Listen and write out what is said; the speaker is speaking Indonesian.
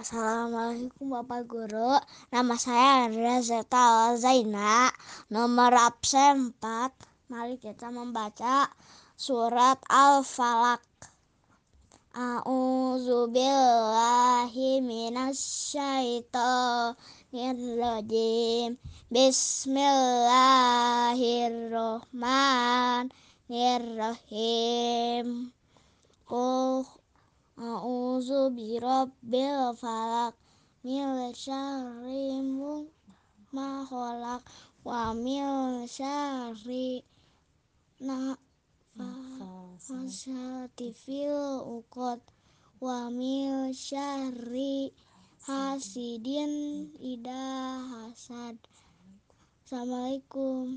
Assalamualaikum Bapak Guru. Nama saya Andrea Zeta Zaina. Nomor absen 4 Mari kita membaca surat Al-Falaq. A'udzu billahi minasyaitonir Bismillahirrahmanirrahim Qul A'udzu birabbil falaq Min syarri ma khalaq Wa min syarri nafasati fil uqad Wa min syarri hasidin. Idha hasad. Assalamualaikum